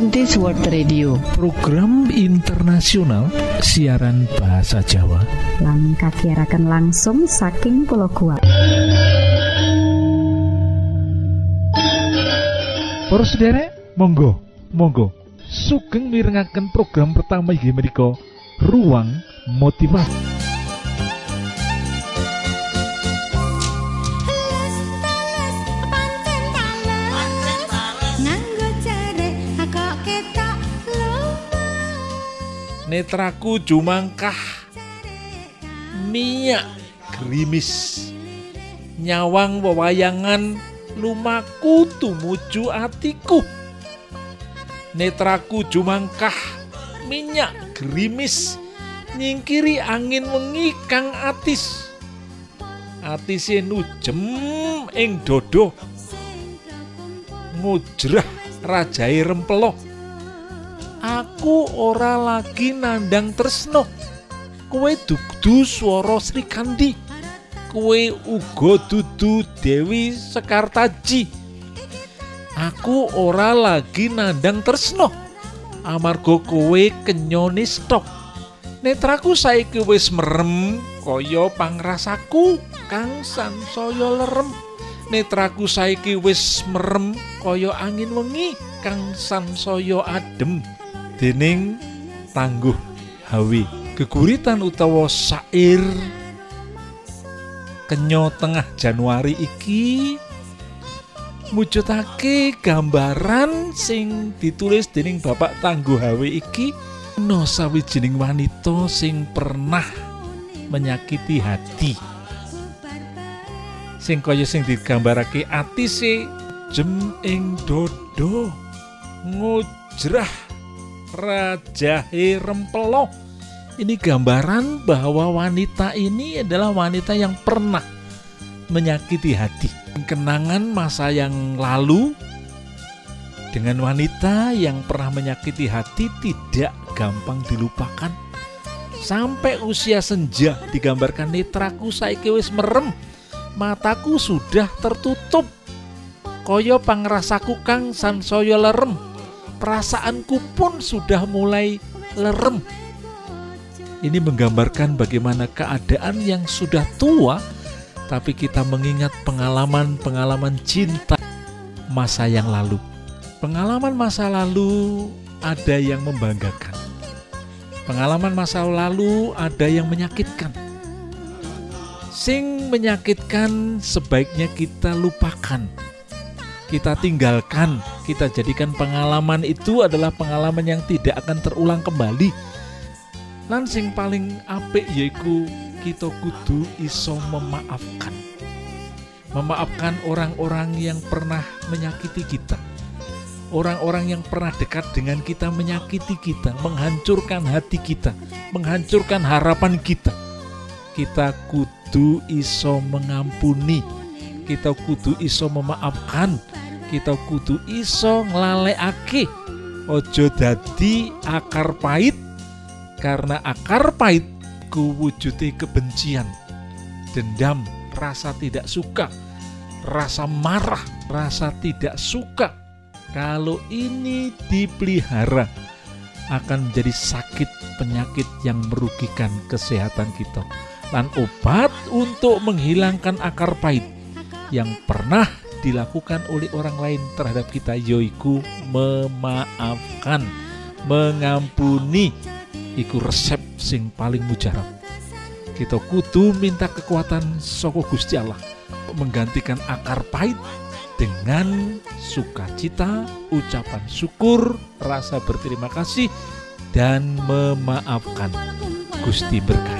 Adventist World Radio. Program internasional siaran bahasa Jawa. Lan kagiatan langsung saking pulau kuat Para sederek monggo monggo. Sugeng mirengaken program pertama inggih menika ruang motivasi netraku jumangkah. Minyak gerimis. Nyawang wewayangan lumaku tumuju atiku. Netraku jumangkah minyak gerimis. Nyingkiri angin wengi kang atis. Atise nujem ing dodo ngujrah rajai rempelo aku ora lagi nandang tresno. Kowe dudu swara Sri Kandi. Kowe uga dudu Dewi Sekartaji. Aku ora lagi nandang tresno. Amarga kowe kenyone stok. Netraku saiki wis merem kaya pangrasaku kang sansaya lerem. Netraku saiki wis merem kaya angin wengi kang sansaya adem dening tangguh hawi. Geguritan utawa sair kenyo tengah Januari iki mujudake gambaran sing ditulis dening Bapak Tangguh Hawi iki. No sawijining wanita sing pernah menyakiti hati. Sing kaya sing digambarake atise jem ing dodo ngujrah rajahe rempelo ini gambaran bahwa wanita ini adalah wanita yang pernah menyakiti hati. Kenangan masa yang lalu dengan wanita yang pernah menyakiti hati tidak gampang dilupakan. Sampai usia senja digambarkan netraku saiki wis merem. Mataku sudah tertutup. Koyo pangrasaku kang sansaya lerem perasaanku pun sudah mulai lerem. Ini menggambarkan bagaimana keadaan yang sudah tua tapi kita mengingat pengalaman-pengalaman cinta masa yang lalu. Pengalaman masa lalu ada yang membanggakan. Pengalaman masa lalu ada yang menyakitkan. Sing menyakitkan sebaiknya kita lupakan kita tinggalkan kita jadikan pengalaman itu adalah pengalaman yang tidak akan terulang kembali. Lan sing paling apik yaiku kita kudu iso memaafkan. Memaafkan orang-orang yang pernah menyakiti kita. Orang-orang yang pernah dekat dengan kita menyakiti kita menghancurkan hati kita menghancurkan harapan kita. Kita kudu iso mengampuni kita kudu iso memaafkan kita kudu iso nglalekake ojo dadi akar pahit karena akar pahit ku wujude kebencian dendam rasa tidak suka rasa marah rasa tidak suka. Kalau ini dipelihara akan menjadi sakit penyakit yang merugikan kesehatan kita. Dan obat untuk menghilangkan akar pahit yang pernah dilakukan oleh orang lain terhadap kita yoiku memaafkan mengampuni iku resep sing paling mujarab kita kudu minta kekuatan soko Gusti Allah menggantikan akar pahit dengan sukacita, ucapan syukur, rasa berterima kasih dan memaafkan. Gusti berkahi.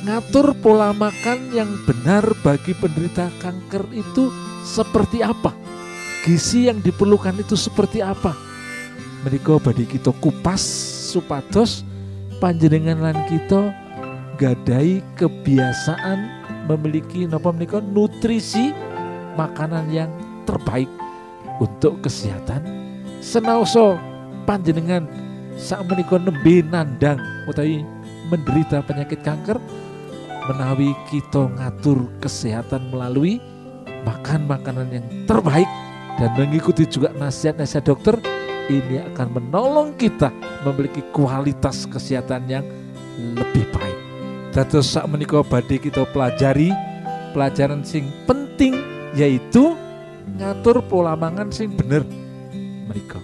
ngatur pola makan yang benar bagi penderita kanker itu seperti apa? Gizi yang diperlukan itu seperti apa? Mereka badi kita kupas supados panjenengan lan kita gadai kebiasaan memiliki napa menika nutrisi makanan yang terbaik untuk kesehatan senaoso panjenengan saat menika nembe nandang utawi menderita penyakit kanker menawi kita ngatur kesehatan melalui makan makanan yang terbaik dan mengikuti juga nasihat-nasihat dokter ini akan menolong kita memiliki kualitas kesehatan yang lebih baik. Dados sak menika badhe kita pelajari pelajaran sing penting yaitu ngatur pola mangan sing bener. Menika.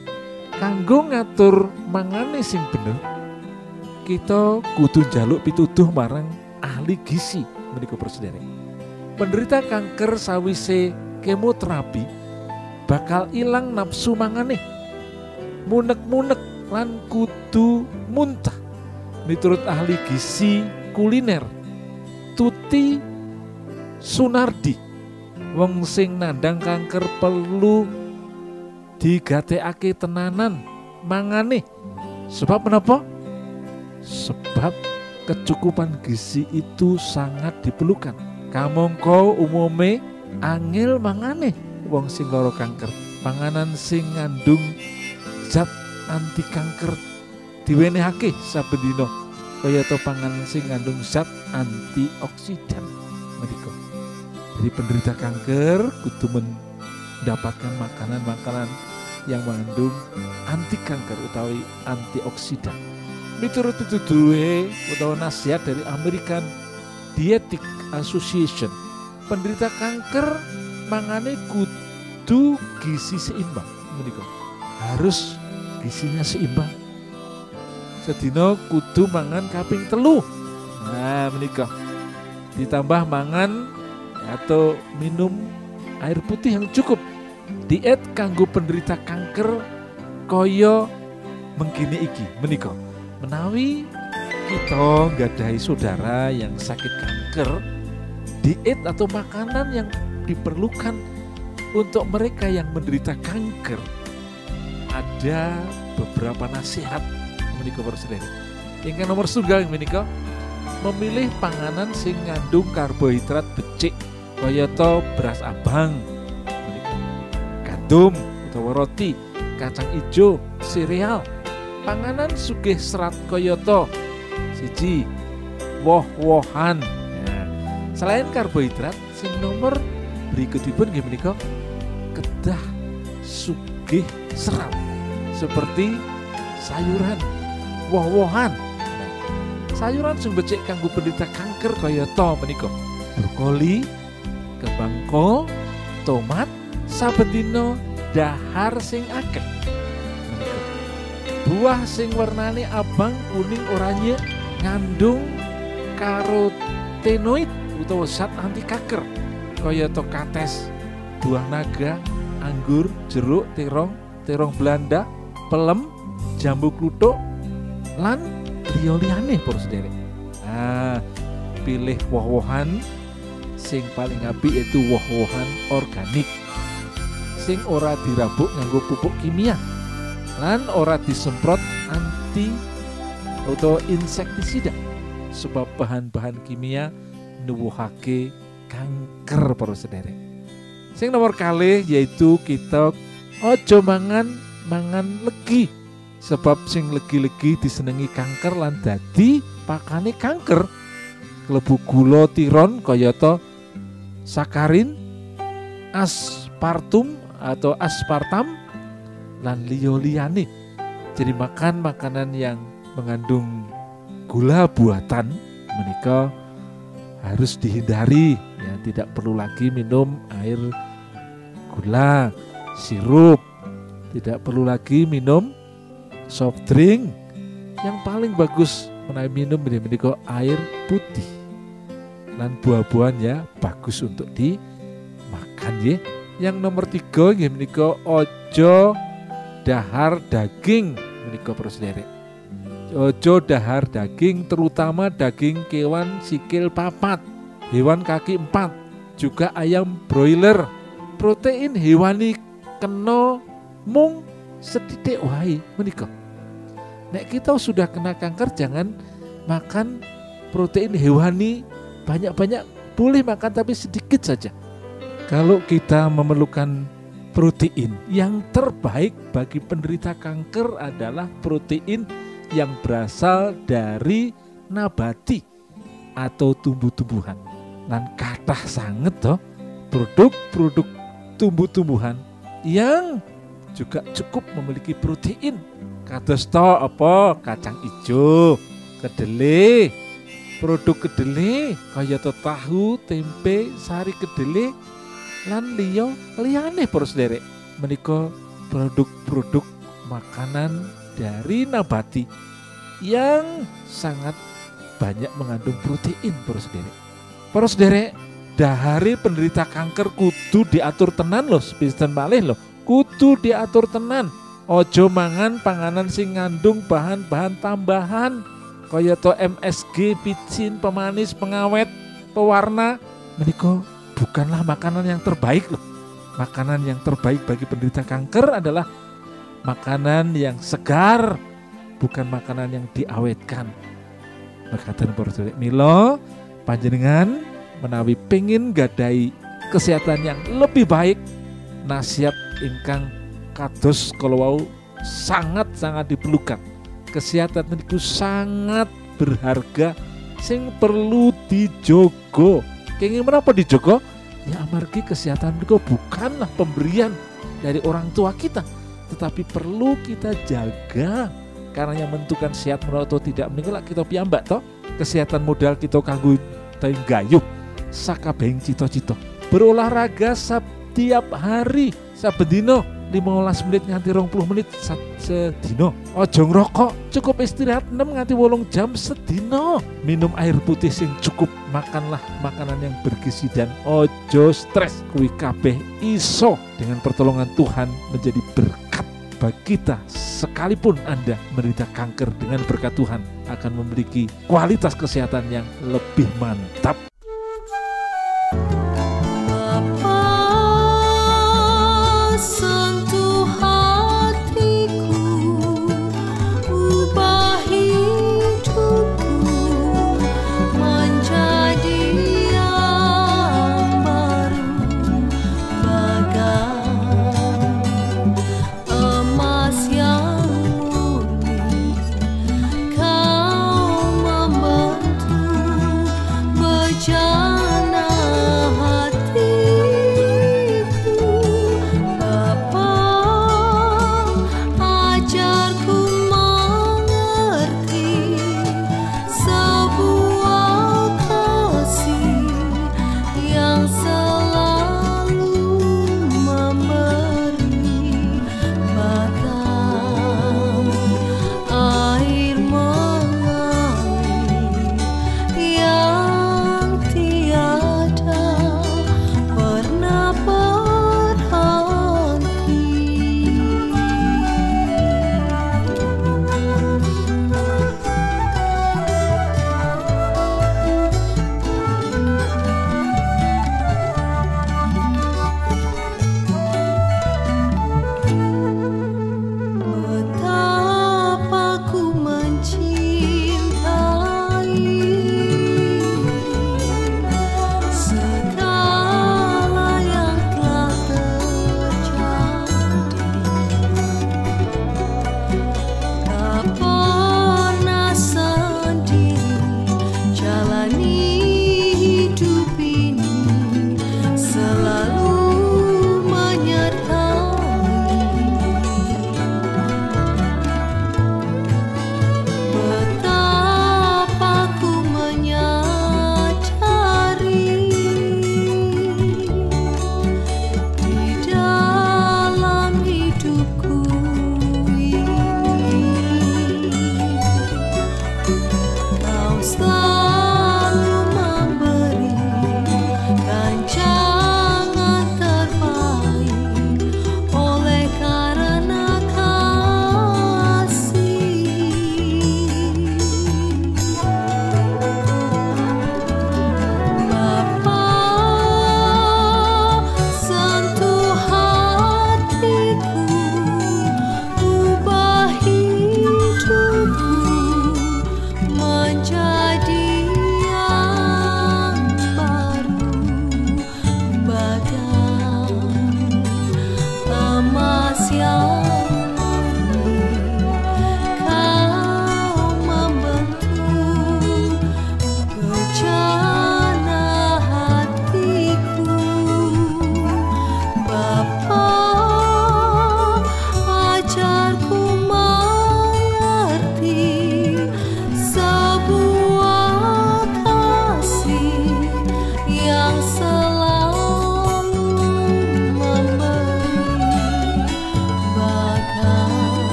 Kanggo ngatur mangane sing bener, kita kudu jaluk pituduh marang ahli gizi menika Saudara. Penderita kanker sawise kemoterapi bakal ilang nafsu mangane. Munek-munek lan kudu muntah. Miturut ahli gizi kuliner Tuti Sunardi wong sing nandang kanker perlu digatekake tenanan mangane sebab menapa sebab kecukupan gizi itu sangat diperlukan. Kamongko umume angel mangane wong sing lara kanker. Panganan sing ngandung zat anti kanker diwenehake saben dina kaya to panganan sing ngandung zat antioksidan menika. Jadi penderita kanker kudu mendapatkan makanan-makanan yang mengandung anti kanker utawi antioksidan miturut duwe utawa nasihat dari American Dietetic Association. Penderita kanker mangane kudu gizi seimbang. Menika. Harus gizinya seimbang. Sedina kudu mangan kaping telu. Nah menika. Ditambah mangan atau minum air putih yang cukup. Diet kanggo penderita kanker koyo mengkini iki. Menika menawi kita gadai saudara yang sakit kanker diet atau makanan yang diperlukan untuk mereka yang menderita kanker ada beberapa nasihat. Menikah para Yang nomor yang menikah. Memilih panganan sing ngandung karbohidrat becik kaya beras abang. Gandum atau roti kacang hijau sereal panganan sugih serat koyoto siji woh-wohan. Ya. selain karbohidrat sing nomor berikutipun nggih menika kedah sugih serat seperti sayuran woh-wohan. Nah, sayuran sing becik kanggo penderita kanker kaya menika brokoli kembang kol tomat saben dahar sing akeh buah sing warnane abang kuning oranye ngandung karotenoid utawa zat anti kanker. Kaya to kates buah naga anggur, jeruk, terong, terong Belanda, pelem, jambu kluthuk, lan liya-liyane para sederek. Nah, pilih woh-wohan. Sing paling apik itu woh-wohan organik. Sing ora dirabuk nganggo pupuk kimia lan ora disemprot anti atau insektisida sebab bahan-bahan kimia nuwuhake kanker para sederek. Sing nomor kali yaitu kita ojo mangan mangan legi sebab sing legi-legi disenengi kanker lan dadi pakane kanker. Klebu gula tiron kayata sakarin aspartum atau aspartam lan liyo liyane. Jadi makan makanan yang mengandung gula buatan menikah harus dihindari ya tidak perlu lagi minum air gula sirup tidak perlu lagi minum soft drink. Yang paling bagus menawi minum menika air putih. Dan buah-buahan ya bagus untuk dimakan ya. Yang nomor tiga ya menika ojo dahar daging menika para sederek. Ojo dahar daging terutama daging kewan sikil papat, hewan kaki empat, juga ayam broiler. Protein hewani kena mung sedidik wae menika. Nek kita sudah kena kanker jangan makan protein hewani banyak-banyak boleh makan tapi sedikit saja. Kalau kita memerlukan protein yang terbaik bagi penderita kanker adalah protein yang berasal dari nabati atau tumbuh-tumbuhan. Dan kathah sangat toh produk-produk tumbuh-tumbuhan yang juga cukup memiliki protein. Kados to apa kacang hijau, kedelai, produk kedelai kaya tahu, tempe, sari kedelai lan liya liyane para sederek. Menika produk-produk makanan dari nabati yang sangat banyak mengandung protein para sederek. Para sederek, dahari penderita kanker kudu diatur tenan loh, spisten malih loh. Kudu diatur tenan. Ojo mangan panganan sing ngandung bahan-bahan tambahan kaya to MSG, picin, pemanis, pengawet, pewarna menika bukanlah makanan yang terbaik loh. Makanan yang terbaik bagi penderita kanker adalah makanan yang segar, bukan makanan yang diawetkan. Berkatan para Milo, panjenengan menawi pengin gadai kesehatan yang lebih baik, nasihat ingkang kados kalau sangat-sangat diperlukan. Kesehatan itu sangat berharga sing perlu dijogo. Kenging menapa dijogo? Ya amargi kesehatan itu bukanlah pemberian dari orang tua kita, tetapi perlu kita jaga. Karena yang menentukan sehat atau tidak meninggal kita piyambak toh. Kesehatan modal kita kanggo gayuh sakabehing cito-cito berolahraga setiap hari sabedino 15 menit nganti 20 menit sedino ojo ngerokok cukup istirahat 6 nganti wolong jam sedino minum air putih sing cukup makanlah makanan yang bergizi dan ojo stres. Kuwi kabeh iso. Dengan pertolongan Tuhan menjadi berkat bagi kita. Sekalipun Anda menderita kanker dengan berkat Tuhan akan memiliki kualitas kesehatan yang lebih mantap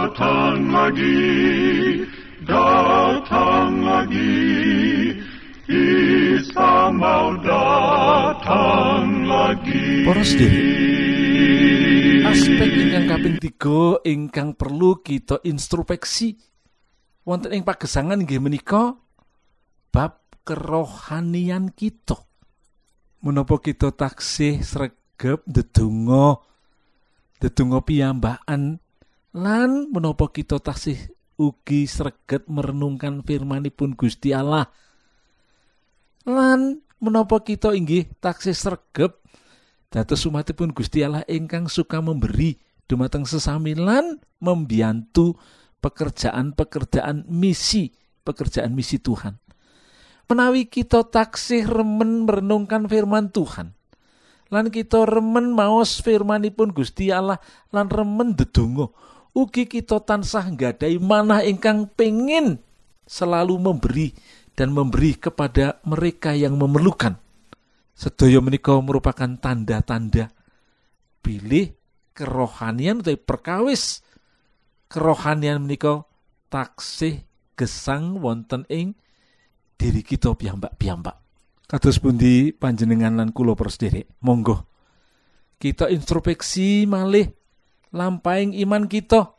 Datang lagi, datang lagi, Isa mau datang lagi. Para aspek ingkang kaping tiga ingkang perlu kita introspeksi. Wonten ing pagesangan nggih menika bab kerohanian kita. Menapa kita taksih sregep ndedonga ndedonga piyambakan lan menapa kita taksih ugi sreget merenungkan firmanipun Gusti Allah lan menapa kita inggih taksih sregep Dados umatipun Gusti Allah ingkang suka memberi dumateng sesamilan membiantu pekerjaan-pekerjaan misi, pekerjaan misi Tuhan. Menawi kita taksih remen merenungkan firman Tuhan, lan kita remen maos firmanipun Gusti Allah lan remen dedonga, ugi kita tansah nggadai manah ingkang pengin selalu memberi dan memberi kepada mereka yang memerlukan. Sedaya menika merupakan tanda-tanda pilih kerohanian atau perkawis kerohanian menika taksih gesang wonten ing diri kita piyambak-piyambak. Kados pundi panjenengan lan kula persederek. Monggo kita introspeksi malih lampaing iman kita.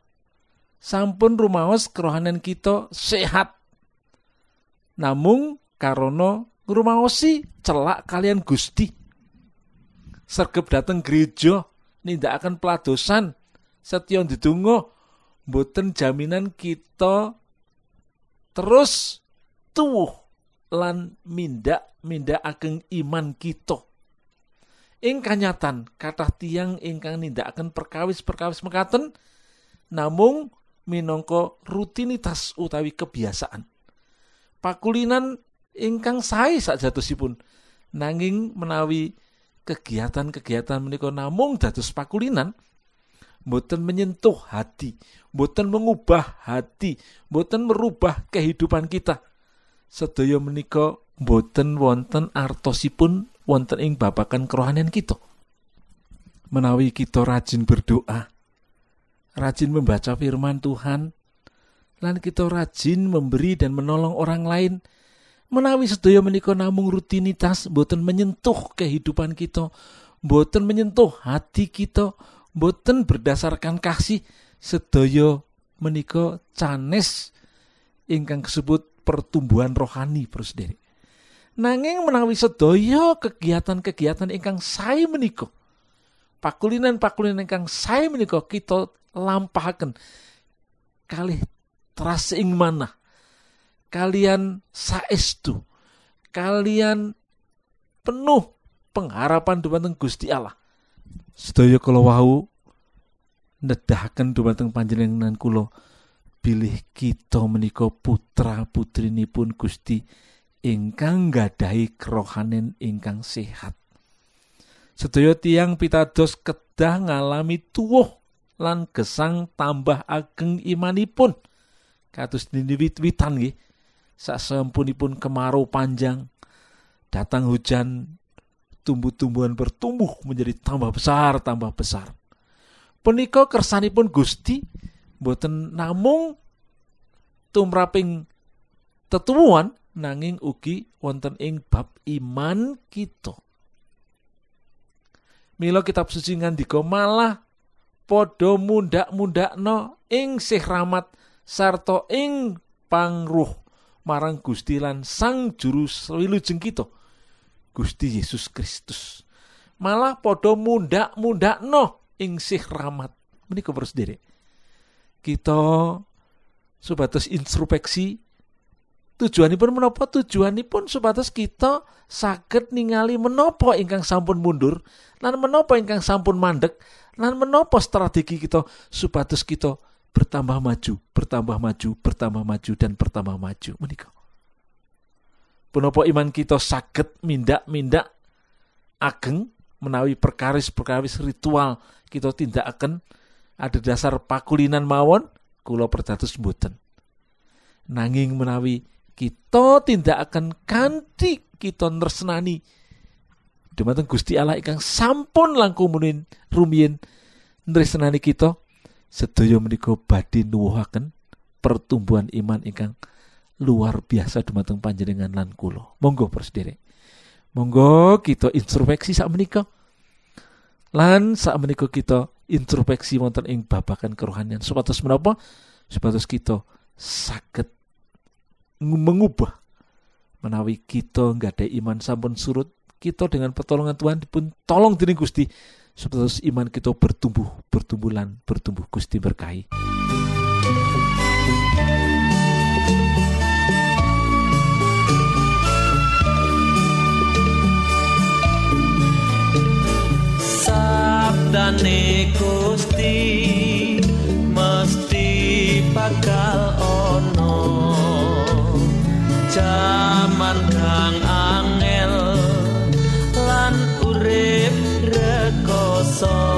Sampun rumaos kerohanian kita sehat. Namung karono ngrumaosi celak kalian Gusti. Sergep dateng gereja akan peladosan setya ndedonga mboten jaminan kita terus tuwuh lan mindak mindak ageng iman kita. Ing kanyatan kathah tiang ingkang nindakaken perkawis-perkawis mekaten namung minangka rutinitas utawi kebiasaan. Pakulinan ingkang sae sakjatosipun nanging menawi kegiatan-kegiatan menika namung dados pakulinan boten menyentuh hati, boten mengubah hati, boten merubah kehidupan kita. Sedaya menika boten wonten artosipun wonten ing babakan kerohanian kita. Menawi kita rajin berdoa, rajin membaca firman Tuhan, lan kita rajin memberi dan menolong orang lain, menawi sedaya menika namung rutinitas boten menyentuh kehidupan kita boten menyentuh hati kita boten berdasarkan kasih sedaya menika canes ingkang disebut pertumbuhan rohani prosdere nanging menawi sedaya kegiatan-kegiatan ingkang sae menika pakulinan-pakulinan ingkang sae menika kita lampahaken kalih teras ing manah kalian saestu kalian penuh pengharapan dumateng Gusti Allah. Sedaya kula wau nedahaken dumateng panjenengan kula pilih kita menika putra putrinipun Gusti ingkang gadahi kerohanen ingkang sehat. Sedaya tiang pitados kedah ngalami tuwuh lan gesang tambah ageng imanipun. Kados dini wit-witan nggih. Sasampunipun kemarau panjang datang hujan tumbuh-tumbuhan bertumbuh menjadi tambah besar tambah besar. Punika kersanipun Gusti boten namung tumraping tetuwuhan nanging ugi wonten ing bab iman kita. Mila kitab suci ngandika malah padha mundak-mundakno ing sih rahmat sarta ing pangruh marang Gusti lan Sang Juru Wilujeng kita Gusti Yesus Kristus. Malah padha mundak-mundakno ing sih rahmat. Menika terus diri kita supados introspeksi tujuanipun menapa? Tujuanipun supados kita saged ningali menapa ingkang sampun mundur lan menapa ingkang sampun mandek lan menapa strategi kita supados kita bertambah maju bertambah maju bertambah maju dan bertambah maju. Menika. Punapa iman kita saged mindak-mindak ageng menawi perkaris-perkaris ritual kita tindak akan ada dasar pakulinan mawon kula perdados mboten. Nanging menawi kita tindak akan kanthi kita nresnani. Dumateng Gusti Allah ingkang sampun langkung munin rumiyin nresnani kita sedaya menika badhe nuwuhaken pertumbuhan iman ingkang luar biasa dumateng panjenengan lan kula. Monggo Prosedere monggo kita introspeksi sak menika lan sak menika kita introspeksi wonten ing babakan kerohanian. Supados menapa? Supados kita saged mengubah. Menawi kita nggak ada iman sampun surut kita dengan pertolongan Tuhan pun tolong diri Gusti supaya iman kita bertumbuh bertumbuhan bertumbuh. Gusti berkahi. Sabdane Gusti mesti bakal jaman kang angel lan urip rekoso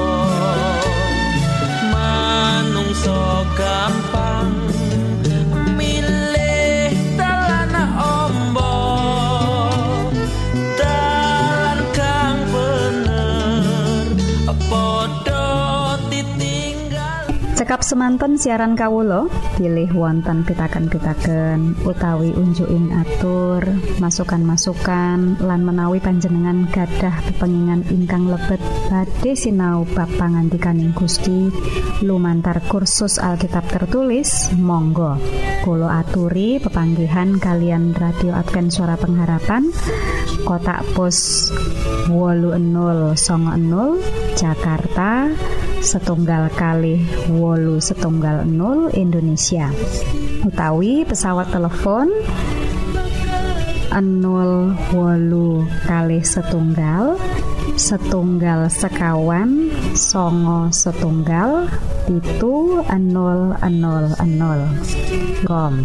semanten siaran kawulo pilih wonten pitaken-pitaken utawi unjuking atur masukan-masukan lan menawi panjenengan gadah pepengingan ingkang lebet badhe sinau bab pangantikaning Gusti. Lumantar kursus Alkitab tertulis Monggo. Kulo aturi pepanggihan kalian radio Advent suara pengharapan kotak pos songo enol Jakarta setunggal kali wolu setunggal 0 Indonesia. Utawi pesawat telepon 0 wolu kali setunggal setunggal sekawan songo setunggal itu 000 kom